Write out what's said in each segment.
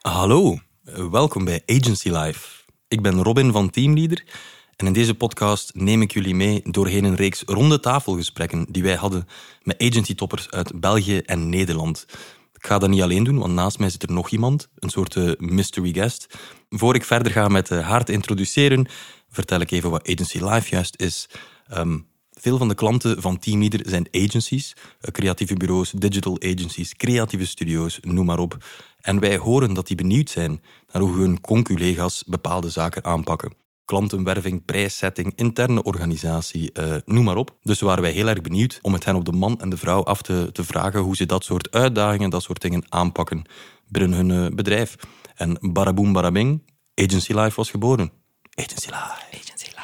Hallo, welkom bij Agency Life. Ik ben Robin van Teamleader en in deze podcast neem ik jullie mee doorheen een reeks ronde tafelgesprekken die wij hadden met agency-toppers uit België en Nederland. Ik ga dat niet alleen doen, want naast mij zit er nog iemand, een soort uh, mystery guest. Voor ik verder ga met uh, haar te introduceren, vertel ik even wat Agency Life juist is. Um, veel van de klanten van Teamleader zijn agencies, uh, creatieve bureaus, digital agencies, creatieve studio's, noem maar op. En wij horen dat die benieuwd zijn naar hoe hun conculega's bepaalde zaken aanpakken. Klantenwerving, prijszetting, interne organisatie, uh, noem maar op. Dus waren wij heel erg benieuwd om het hen op de man en de vrouw af te, te vragen hoe ze dat soort uitdagingen, dat soort dingen aanpakken binnen hun uh, bedrijf. En baraboom barabing, Agency Life was geboren. Agency Life. Agency Life.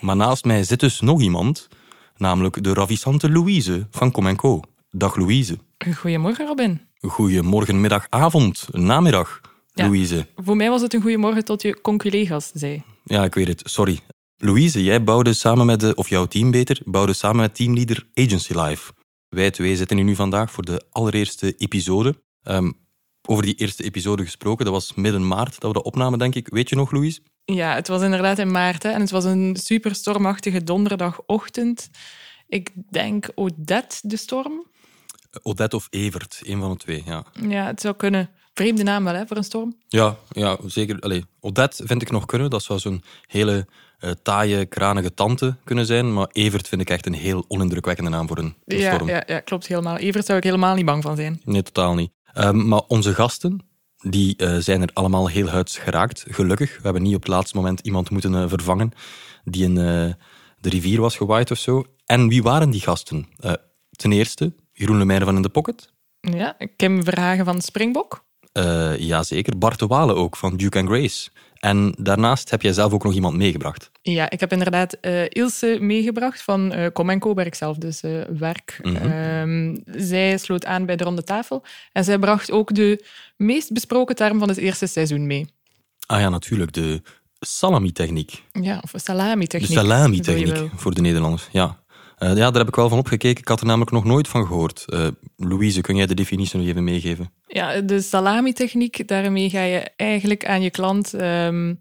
Maar naast mij zit dus nog iemand, namelijk de ravissante Louise van Com Co. Dag Louise. Goedemorgen Robin. Goedemorgen, middag, avond, namiddag, Ja. Louise. Voor mij was het een goedemorgen tot je conculega's zei. Ja, ik weet het, sorry. Louise, jij bouwde samen met de, of jouw team beter, bouwde samen met teamleader Agency Life. Wij twee zitten hier nu vandaag voor de allereerste episode. Ehm, over die eerste episode gesproken, dat was midden maart dat we dat opnamen, denk ik. Weet je nog, Louise? Ja, het was inderdaad in maart hè, en het was een super stormachtige donderdagochtend. Ik denk Odette de storm. Odette of Evert, een van de twee, ja. Ja, het zou kunnen. Vreemde naam wel hè, voor een storm. Ja, ja zeker. Allee, Odette vind ik nog kunnen. Dat zou zo'n hele eh, taaie, kranige tante kunnen zijn. Maar Evert vind ik echt een heel onindrukwekkende naam voor een, een Ja, storm. ja, ja, klopt helemaal. Evert zou ik helemaal niet bang van zijn. Nee, totaal niet. Ehm, maar onze gasten, die eh, zijn er allemaal heel huids geraakt, gelukkig. We hebben niet op het laatste moment iemand moeten eh, vervangen die in eh, de rivier was gewaaid of zo. En wie waren die gasten? Ten eerste, Jeroen Lemeyre van In The Pocket. Ja, Kim Verhagen van Springbok. Jazeker, Bart de Walen ook van Duke and Grace. En daarnaast heb jij zelf ook nog iemand meegebracht. Ja, ik heb inderdaad eh, Ilse meegebracht van Com Co, waar ik zelf dus eh, werk. Mhm. Ehm, zij sloot aan bij de ronde tafel en zij bracht ook de meest besproken term van het eerste seizoen mee. Ah ja, natuurlijk, de salami-techniek. Ja, of De salami-techniek. je salami-techniek voor de Nederlanders, ja. Eh, ja, daar heb ik wel van opgekeken. Ik had er namelijk nog nooit van gehoord. Eh, Louise, kun jij de definitie nog even meegeven? Ja, de salami-techniek, daarmee ga je eigenlijk aan je klant ehm,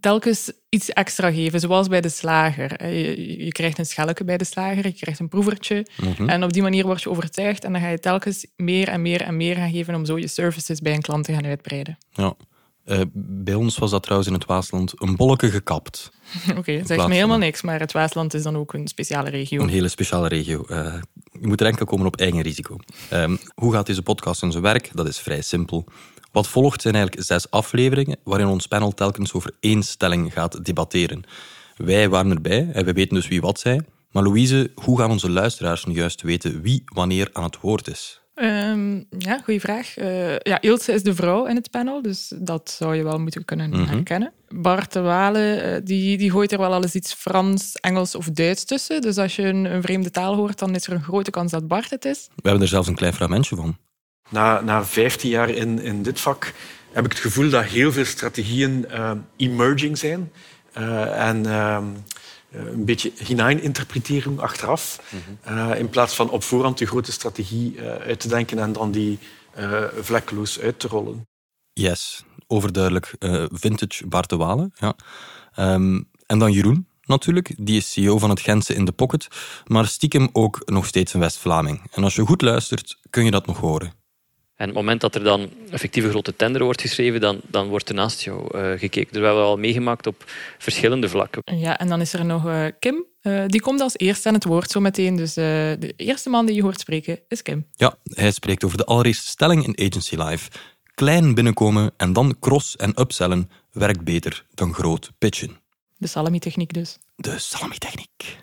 telkens iets extra geven, zoals bij de slager. Eh, Je, je krijgt een schelke bij de slager, je krijgt een proevertje. Mhm. En op die manier word je overtuigd en dan ga je telkens meer en meer en meer gaan geven om zo je services bij een klant te gaan uitbreiden. Ja. Eh, bij ons was dat trouwens in het Waasland een bolleke gekapt. Oké, zegt plaats me helemaal niks, maar het Waasland is dan ook een speciale regio. Een hele speciale regio. Eh, je moet er enkel komen op eigen risico. Ehm, hoe gaat deze podcast in zijn werk? Dat is vrij simpel. Wat volgt zijn eigenlijk zes afleveringen waarin ons panel telkens over één stelling gaat debatteren. Wij waren erbij en we weten dus wie wat zei. Maar Louise, hoe gaan onze luisteraars nu juist weten wie wanneer aan het woord is? Ehm, ja, goede vraag. Eh, ja, Ilse is de vrouw in het panel, dus dat zou je wel moeten kunnen Mhm. herkennen. Bart de Walen, eh, die, die gooit er wel al eens iets Frans, Engels of Duits tussen. Dus als je een, een vreemde taal hoort, dan is er een grote kans dat Bart het is. We hebben er zelfs een klein fragmentje van. Na, na 15 jaar in, in dit vak heb ik het gevoel dat heel veel strategieën eh, emerging zijn. Eh, en ehm, eh, een beetje hineininterpreteren achteraf. Eh, in plaats van op voorhand de grote strategie eh, uit te denken en dan die eh, vlekkeloos uit te rollen. Yes, overduidelijk eh, vintage Bart de Walen. Ja. Ehm, en dan Jeroen, natuurlijk. Die is CEO van het Gentse In The Pocket, maar stiekem ook nog steeds een West-Vlaming. En als je goed luistert, kun je dat nog horen. En op het moment dat er dan een grote tender wordt geschreven, dan, dan wordt er naast jou eh, gekeken. Dus we hebben al meegemaakt op verschillende vlakken. Ja, en dan is er nog eh, Kim. Eh, die komt als eerste aan het woord zo meteen. Dus eh, de eerste man die je hoort spreken is Kim. Ja, hij spreekt over de allereerste stelling in Agency Life. Klein binnenkomen en dan cross- en upsellen werkt beter dan groot pitchen. De salami-techniek dus. De salami-techniek.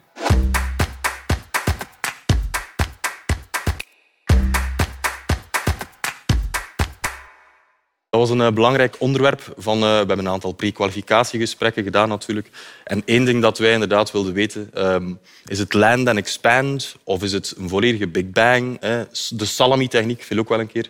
Dat was een eh, belangrijk onderwerp. Van, eh, we hebben een aantal pre-kwalificatiegesprekken gedaan natuurlijk. En één ding dat wij inderdaad wilden weten, ehm, is het land and expand of is het een volledige big bang? eh? De salami-techniek viel ook wel een keer.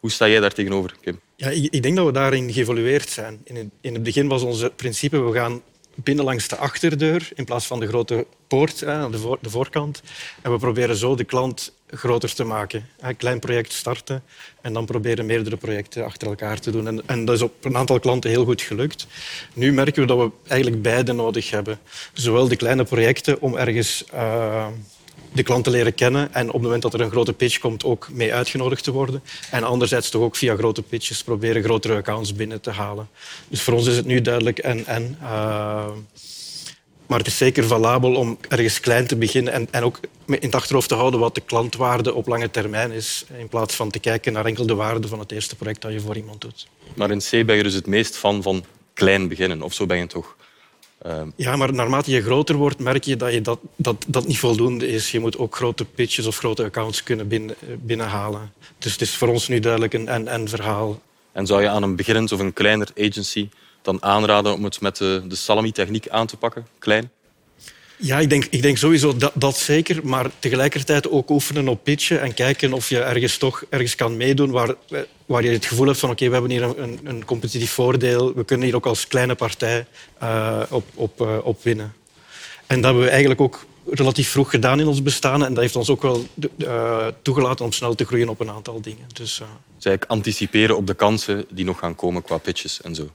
Hoe sta jij daar tegenover, Kim? Ja, ik, denk dat we daarin geëvolueerd zijn. In het, in het begin was ons principe, we gaan binnen langs de achterdeur in plaats van de grote poort, hè, aan de, de voorkant. En we proberen zo de klant groter te maken. Een klein project starten en dan proberen meerdere projecten achter elkaar te doen. En, en dat is op een aantal klanten heel goed gelukt. Nu merken we dat we eigenlijk beide nodig hebben. Zowel de kleine projecten om ergens uh, de klant te leren kennen en op het moment dat er een grote pitch komt ook mee uitgenodigd te worden. En anderzijds toch ook via grote pitches proberen grotere accounts binnen te halen. Dus voor ons is het nu duidelijk en en. Uh, maar het is zeker valabel om ergens klein te beginnen en, en ook in het achterhoofd te houden wat de klantwaarde op lange termijn is, in plaats van te kijken naar enkel de waarde van het eerste project dat je voor iemand doet. Maar in C ben je dus het meest van van klein beginnen, of zo ben je toch? Uh... Ja, maar naarmate je groter wordt, merk je dat, je dat, dat dat niet voldoende is. Je moet ook grote pitches of grote accounts kunnen binnen, binnenhalen. Dus het is voor ons nu duidelijk een en-en verhaal. En zou je aan een beginnend of een kleiner agency dan aanraden om het met de, de salami-techniek aan te pakken, klein? Ja, ik denk, ik denk sowieso dat, dat zeker. Maar tegelijkertijd ook oefenen op pitchen en kijken of je ergens toch ergens kan meedoen waar, waar je het gevoel hebt van oké, okay, we hebben hier een, een competitief voordeel. We kunnen hier ook als kleine partij uh, op, op, uh, op winnen. En dat hebben we eigenlijk ook relatief vroeg gedaan in ons bestaan. En dat heeft ons ook wel uh, toegelaten om snel te groeien op een aantal dingen. Dus, uh... dus anticiperen op de kansen die nog gaan komen qua pitches en zo.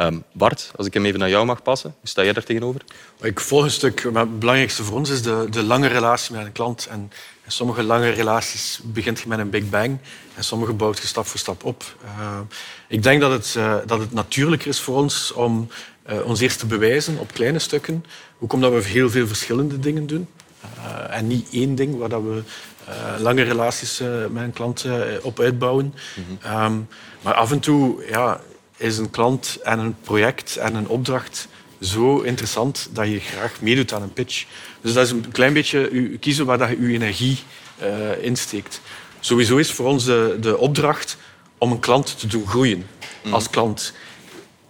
Um, Bart, als ik hem even naar jou mag passen, hoe sta jij daar tegenover? Ik volg een stuk, maar het belangrijkste voor ons is de, de lange relatie met een klant. En, sommige lange relaties begint je met een big bang en sommige bouwt je stap voor stap op. Uh, ik denk dat het, uh, dat het natuurlijker is voor ons om uh, ons eerst te bewijzen op kleine stukken. Ook omdat we heel veel verschillende dingen doen. en niet één ding waar dat we lange relaties met een klant op uitbouwen. Mm -hmm. um, maar af en toe ja, is een klant en een project en een opdracht zo interessant dat je graag meedoet aan een pitch. Dus dat is een klein beetje kiezen waar dat je je energie uh, insteekt. Sowieso is voor ons de, de opdracht om een klant te doen groeien mm. als klant.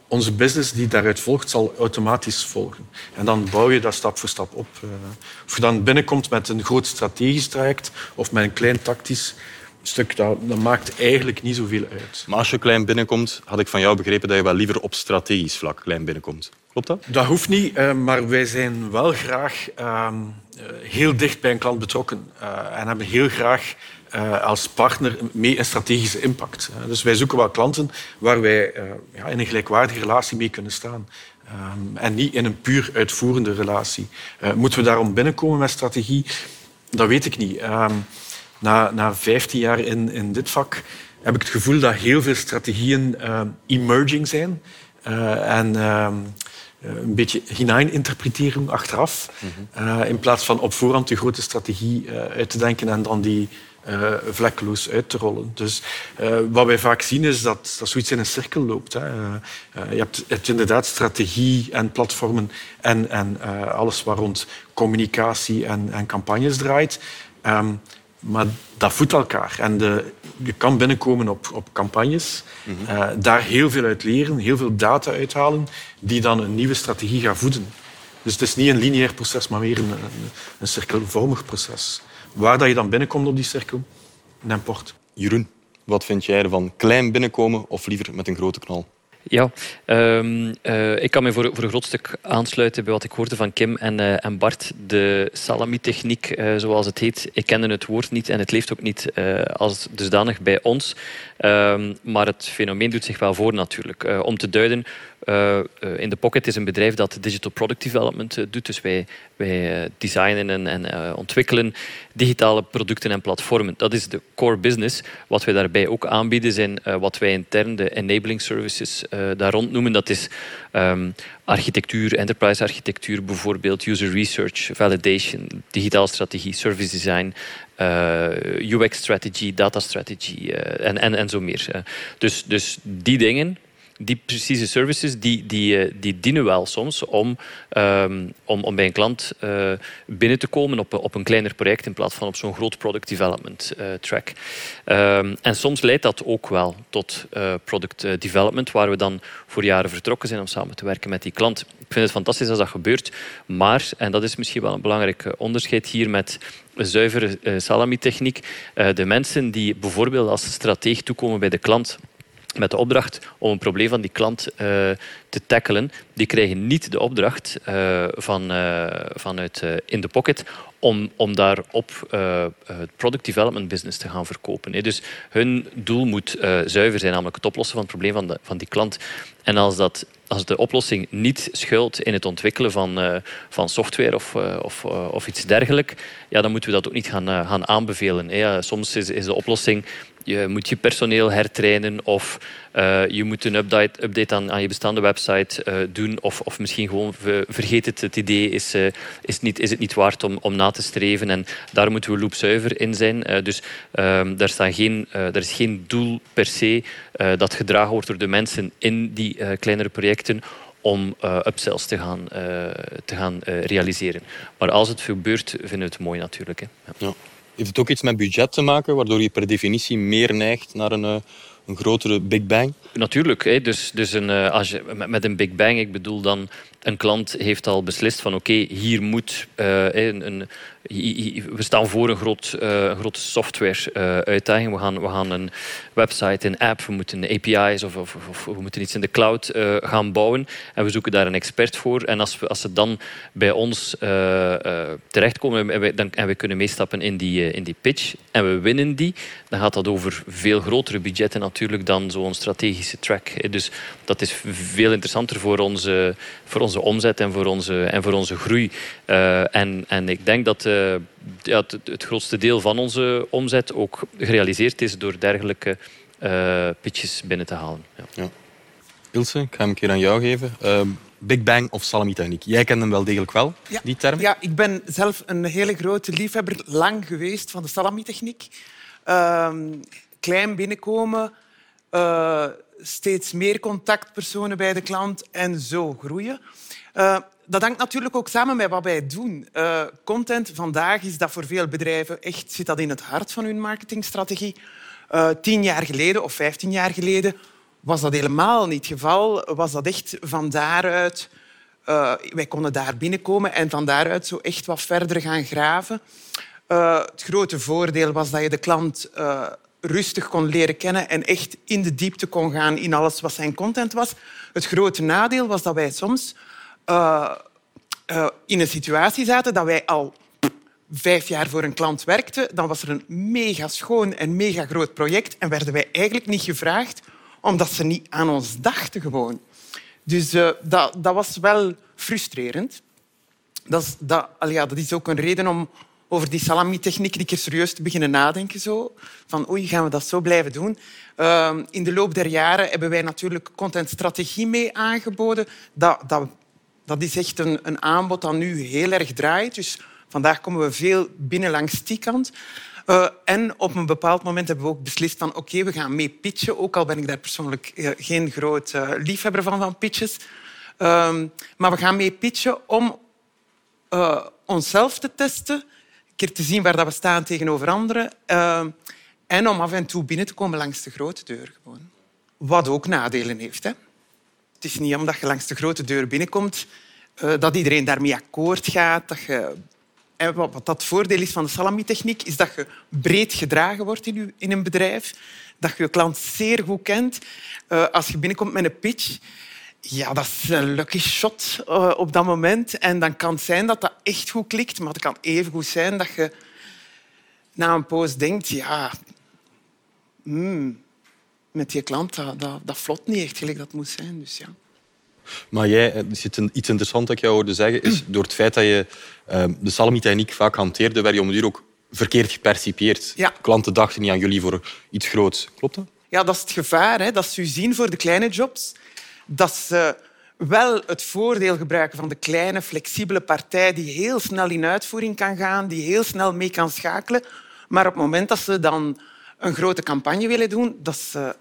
Onze business die daaruit volgt, zal automatisch volgen. En dan bouw je dat stap voor stap op. Uh, of je dan binnenkomt met een groot strategisch traject of met een klein tactisch stuk, dat, dat, maakt eigenlijk niet zoveel uit. Maar als je klein binnenkomt, had ik van jou begrepen dat je wel liever op strategisch vlak klein binnenkomt. Klopt dat? Dat hoeft niet, eh, maar wij zijn wel graag uh, heel dicht bij een klant betrokken uh, en hebben heel graag uh, als partner mee een strategische impact. dus wij zoeken wel klanten waar wij ja, in een gelijkwaardige relatie mee kunnen staan. Um, en niet in een puur uitvoerende relatie. moeten we daarom binnenkomen met strategie? Dat weet ik niet. Na, na 15 jaar in, in dit vak heb ik het gevoel dat heel veel strategieën uh, emerging zijn. Uh, en uh, een beetje hinein interpreteren achteraf. -hmm. in plaats van op voorhand de grote strategie uit te denken en dan die vlekkeloos uit te rollen. Dus wat wij vaak zien is dat, dat zoiets in een cirkel loopt. Hè. je, hebt, inderdaad strategie en platformen en, en alles waar rond communicatie en, en campagnes draait. Um, maar dat voedt elkaar. En de, je kan binnenkomen op, op campagnes, mm -hmm. uh, daar heel veel uit leren, heel veel data uithalen, die dan een nieuwe strategie gaan voeden. Dus het is niet een lineair proces, maar meer een, een, een cirkelvormig proces. Waar dat je dan binnenkomt op die cirkel, n'importe. Jeroen, wat vind jij ervan? Klein binnenkomen of liever met een grote knal? Ja, um, uh, ik kan me voor, voor een groot stuk aansluiten bij wat ik hoorde van Kim en, uh, en Bart. De salami-techniek, uh, zoals het heet, ik kende het woord niet en het leeft ook niet als dusdanig bij ons. Um, maar het fenomeen doet zich wel voor natuurlijk. om te duiden, uh, in The Pocket is een bedrijf dat digital product development uh, doet. Dus wij, wij designen en, en ontwikkelen digitale producten en platformen. Dat is de core business. Wat wij daarbij ook aanbieden zijn wat wij intern de enabling services daar rond noemen. Dat is um, architectuur, enterprise architectuur bijvoorbeeld, user research, validation, digitale strategie, service design, UX strategy, data strategy en, en, en zo meer. Dus, dus die dingen die precieze services die, die, eh, die dienen wel soms om, um, om, om bij een klant uh, binnen te komen op, op een kleiner project in plaats van op zo'n groot product development uh, track. Um, en soms leidt dat ook wel tot product development, waar we dan voor jaren vertrokken zijn om samen te werken met die klant. Ik vind het fantastisch als dat gebeurt, maar, en dat is misschien wel een belangrijk onderscheid hier met zuivere salami-techniek, de mensen die bijvoorbeeld als strateeg toekomen bij de klant met de opdracht om een probleem van die klant uh, te tackelen. Die krijgen niet de opdracht uh, van, uh, vanuit In The Pocket om, om daar op het product development business te gaan verkopen. Dus hun doel moet zuiver zijn, namelijk het oplossen van het probleem van, de, van die klant. En als, dat, als de oplossing niet schuilt in het ontwikkelen van, van software of, of, of iets dergelijks, ja, dan moeten we dat ook niet gaan, gaan aanbevelen. Soms is, is de oplossing je moet je personeel hertrainen of uh, je moet een update, update aan, je bestaande website uh, doen. Of, of misschien gewoon vergeet het, het idee is, uh, is, niet, is het niet waard om, om na te streven. En daar moeten we loopzuiver in zijn. dus um, daar, staan geen, er is geen doel per se dat gedragen wordt door de mensen in die kleinere projecten om upsells te gaan, te gaan realiseren. Maar als het gebeurt, vinden we het mooi natuurlijk. Hè. Ja. Heeft het ook iets met budget te maken, waardoor je per definitie meer neigt naar een, een grotere Big Bang? Natuurlijk. Hè. Dus, dus een, als je, met een Big Bang, ik bedoel dan een klant heeft al beslist van oké, hier moet uh, een, een, we staan voor een, groot, uh, grote software-uitdaging. we, gaan, we gaan een website, een app, we moeten API's of, of, of we moeten iets in de cloud uh, gaan bouwen. En we zoeken daar een expert voor. En als, we, als ze dan bij ons terechtkomen en we, dan, en we kunnen meestappen in die, in die pitch en we winnen die, dan gaat dat over veel grotere budgetten natuurlijk dan zo'n strategische track. Dus dat is veel interessanter voor onze, voor onze omzet en voor onze, en voor onze groei. En, en ik denk dat ja, het, het, grootste deel van onze omzet ook gerealiseerd is door dergelijke uh, pitches binnen te halen. Ja. ja. Ilse, ik ga hem een keer aan jou geven. Ehm, Big Bang of salami-techniek. Jij kent hem wel degelijk wel, ja. die term? Ja, ik ben zelf een hele grote liefhebber lang geweest van de salami-techniek. Ehm, klein binnenkomen, steeds meer contactpersonen bij de klant en zo groeien. Uh, dat hangt natuurlijk ook samen met wat wij doen. Uh, content vandaag is dat voor veel bedrijven echt zit dat in het hart van hun marketingstrategie. Uh, tien jaar geleden of vijftien jaar geleden was dat helemaal niet het geval. Was dat echt van daaruit... wij konden daar binnenkomen en van daaruit zo echt wat verder gaan graven. het grote voordeel was dat je de klant rustig kon leren kennen en echt in de diepte kon gaan in alles wat zijn content was. Het grote nadeel was dat wij soms uh, uh, in een situatie zaten dat wij al vijf jaar voor een klant werkten. Dan was er een mega schoon en mega groot project en werden wij eigenlijk niet gevraagd omdat ze niet aan ons dachten gewoon. Dus uh, dat, dat was wel frustrerend. Dat is, ja, dat is ook een reden om over die salami-techniek een keer serieus te beginnen nadenken. Zo. Van oei, gaan we dat zo blijven doen? Uh, in de loop der jaren hebben wij natuurlijk contentstrategie mee aangeboden. Dat, dat dat is echt een, een aanbod dat nu heel erg draait. Dus vandaag komen we veel binnen langs die kant. Uh, en op een bepaald moment hebben we ook beslist van oké, we gaan mee pitchen. Ook al ben ik daar persoonlijk uh, geen groot uh, liefhebber van, van pitches. Ehm, maar we gaan mee pitchen om onszelf te testen. Een keer te zien waar dat we staan tegenover anderen. Ehm, en om af en toe binnen te komen langs de grote deur. Gewoon. Wat ook nadelen heeft. Hè. Het is niet omdat je langs de grote deur binnenkomt uh, dat iedereen daarmee akkoord gaat. Dat je... En wat dat voordeel is van de salami-techniek, is dat je breed gedragen wordt in, in een bedrijf. Dat je je klant zeer goed kent. Uh, als je binnenkomt met een pitch, ja, dat is een lucky shot op dat moment. En dan kan het zijn dat dat echt goed klikt, maar het kan even goed zijn dat je na een poos denkt, ja, mm, met je klant, dat, dat, dat vlot niet echt gelijk dat moet zijn. Dus ja. Maar jij, er zit een, iets interessants dat ik jou hoorde zeggen, is door het feit dat je uh, de salami-techniek vaak hanteerde, werd je om de duur ook verkeerd gepercipieerd. Ja. Klanten dachten niet aan jullie voor iets groots. Klopt dat? Ja, dat is het gevaar. Hè? Dat ze u zien voor de kleine jobs. Dat ze wel het voordeel gebruiken van de kleine, flexibele partij die heel snel in uitvoering kan gaan, die heel snel mee kan schakelen. Maar op het moment dat ze dan een grote campagne willen doen, dat, ze,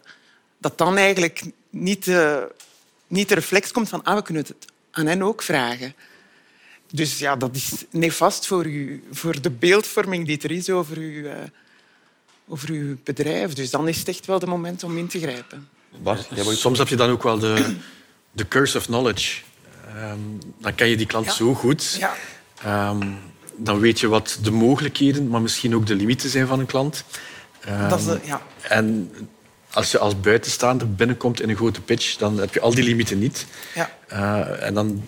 dat dan eigenlijk niet, uh, niet de reflex komt van ah, we kunnen het aan hen ook vragen. Dus ja, dat is nefast voor, u, voor de beeldvorming die er is over, u, uh, over uw bedrijf. Dus dan is het echt wel het moment om in te grijpen. Bart, soms heb je dan ook wel de, de curse of knowledge. Um, dan ken je die klant ja. zo goed. Ja. Um, dan weet je wat de mogelijkheden, maar misschien ook de limieten zijn van een klant. Um, dat is, ja. En als je als buitenstaander binnenkomt in een grote pitch, dan heb je al die limieten niet. Ja. Uh, en dan,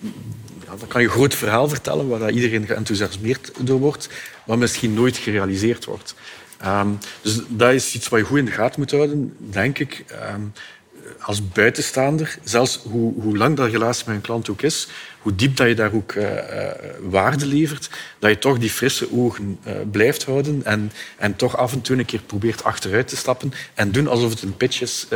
ja, dan kan je een groot verhaal vertellen waar iedereen geenthousiasmeerd door wordt, maar misschien nooit gerealiseerd wordt. Um, dus dat is iets wat je goed in de gaten moet houden, denk ik. Um, als buitenstaander, zelfs hoe, hoe lang dat relatie met een klant ook is, hoe diep dat je daar ook uh, waarde levert, dat je toch die frisse ogen uh, blijft houden en, en toch af en toe een keer probeert achteruit te stappen en doen alsof het een pitch is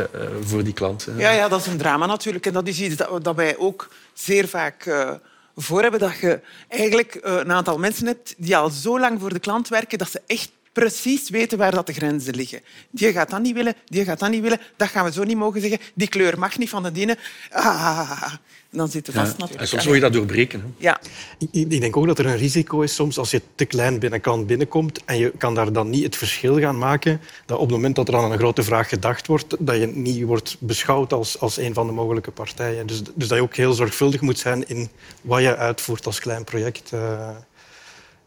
voor die klant. Ja, ja, dat is een drama natuurlijk. En dat is iets dat, dat wij ook zeer vaak voor hebben. Dat je eigenlijk een aantal mensen hebt die al zo lang voor de klant werken dat ze echt precies weten waar dat de grenzen liggen. Die gaat dat niet willen, die gaat dat niet willen. Dat gaan we zo niet mogen zeggen. Die kleur mag niet van de dienen. Ah, dan zit je vast ja, natuurlijk. En soms wil je dat doorbreken. Hè? Ja. Ik, ik, denk ook dat er een risico is soms als je te klein binnenkant binnenkomt en je kan daar dan niet het verschil gaan maken, dat op het moment dat er aan een grote vraag gedacht wordt, dat je niet wordt beschouwd als, als een van de mogelijke partijen. Dus, dus dat je ook heel zorgvuldig moet zijn in wat je uitvoert als klein project. Uh,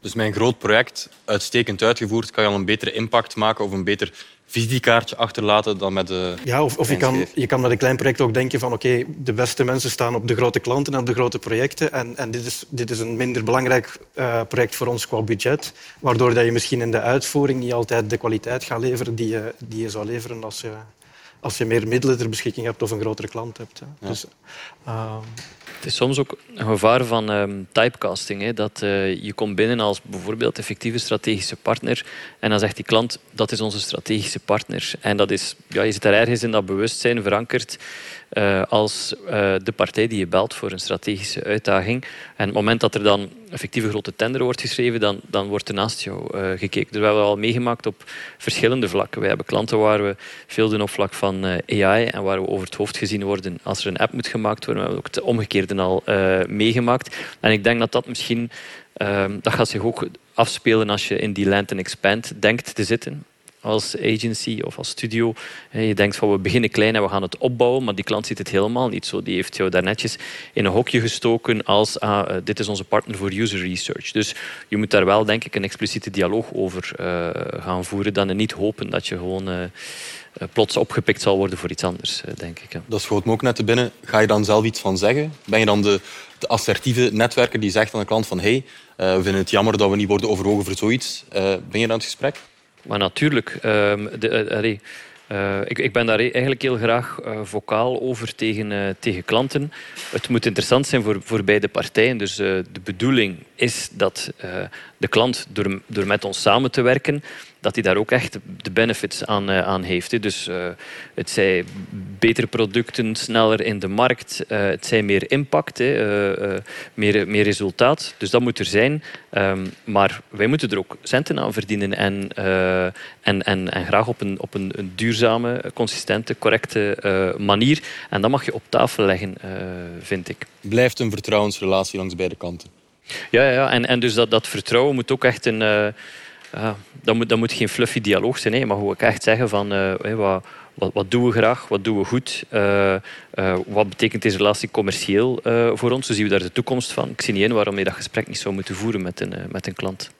dus mijn groot project, uitstekend uitgevoerd, kan je al een betere impact maken of een beter visitekaartje achterlaten dan met de. Ja, of, of je, kan, je kan met een klein project ook denken van oké, de beste mensen staan op de grote klanten en op de grote projecten. En, en dit, is, dit is een minder belangrijk uh, project voor ons qua budget. Waardoor dat je misschien in de uitvoering niet altijd de kwaliteit gaat leveren die je, die je zou leveren als je, als je meer middelen ter beschikking hebt of een grotere klant hebt. Ja. Dus, het is soms ook een gevaar van um, typecasting. Hè? Dat uh, je komt binnen als bijvoorbeeld effectieve strategische partner en dan zegt die klant dat is onze strategische partner. En dat is, ja, je zit daar ergens in dat bewustzijn verankerd uh, als uh, de partij die je belt voor een strategische uitdaging. En het moment dat er dan effectieve grote tender wordt geschreven, dan, dan wordt er naast jou gekeken. Dus we hebben al meegemaakt op verschillende vlakken. Wij hebben klanten waar we veel doen op vlak van AI en waar we over het hoofd gezien worden als er een app moet gemaakt worden. Hebben ook het omgekeerde al meegemaakt. En ik denk dat dat misschien, ehm, dat gaat zich ook afspelen als je in die land and expand denkt te zitten als agency of als studio. Je denkt van we beginnen klein en we gaan het opbouwen, maar die klant ziet het helemaal niet zo. Die heeft jou daar netjes in een hokje gestoken als ah, eh, dit is onze partner voor user research. Dus je moet daar wel denk ik een expliciete dialoog over uh, gaan voeren dan en niet hopen dat je gewoon plots opgepikt zal worden voor iets anders, denk ik. Dat schoot me ook net te binnen. Ga je dan zelf iets van zeggen? Ben je dan de, de assertieve netwerker die zegt aan de klant van hey, we vinden het jammer dat we niet worden overwogen voor zoiets. ben je dan het gesprek? Maar natuurlijk, uh, de, ik, ik, ben daar eigenlijk heel graag vocaal over tegen, tegen klanten. Het moet interessant zijn voor, voor beide partijen. Dus de bedoeling is dat de klant, door, door met ons samen te werken, dat hij daar ook echt de benefits aan, uh, aan heeft. Dus uh, het zij betere producten, sneller in de markt, uh, het zij meer impact, meer, meer resultaat. Dus dat moet er zijn. Um, maar wij moeten er ook centen aan verdienen en, en, en, en graag op een, op een, een duurzame, consistente, correcte manier. En dat mag je op tafel leggen, vind ik. Blijft een vertrouwensrelatie langs beide kanten. Ja, ja en, en dus dat, dat vertrouwen moet ook echt een ja, dat, moet, moet geen fluffy dialoog zijn. Hè. Mag ook echt zeggen van uh, wat, wat, wat, doen we graag, wat doen we goed, uh, wat betekent deze relatie commercieel voor ons, hoe zien we daar de toekomst van. Ik zie niet in waarom je dat gesprek niet zou moeten voeren met een, met een klant.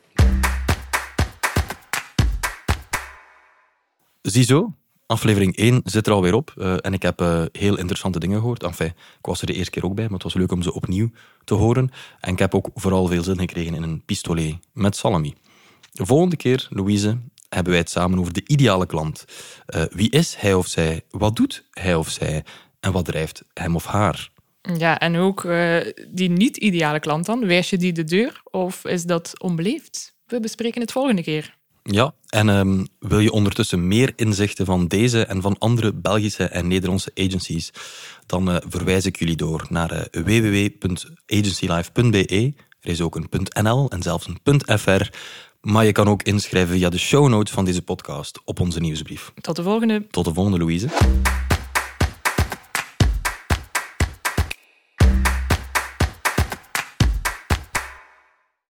Ziezo, aflevering 1 zit er alweer op en ik heb heel interessante dingen gehoord. Enfin, ik was er de eerste keer ook bij, maar het was leuk om ze opnieuw te horen. En ik heb ook vooral veel zin gekregen in een pistolet met salami. De volgende keer, Louise, hebben wij het samen over de ideale klant. Uh, wie is hij of zij? Wat doet hij of zij? En wat drijft hem of haar? Ja, en ook uh, die niet-ideale klant dan. Wijs je die de deur of is dat onbeleefd? We bespreken het volgende keer. Ja, en um, wil je ondertussen meer inzichten van deze en van andere Belgische en Nederlandse agencies, dan uh, verwijs ik jullie door naar uh, www.agencylife.be. Er is ook een .nl en zelfs een .fr maar je kan ook inschrijven via de show notes van deze podcast op onze nieuwsbrief. Tot de volgende. Tot de volgende, Louise.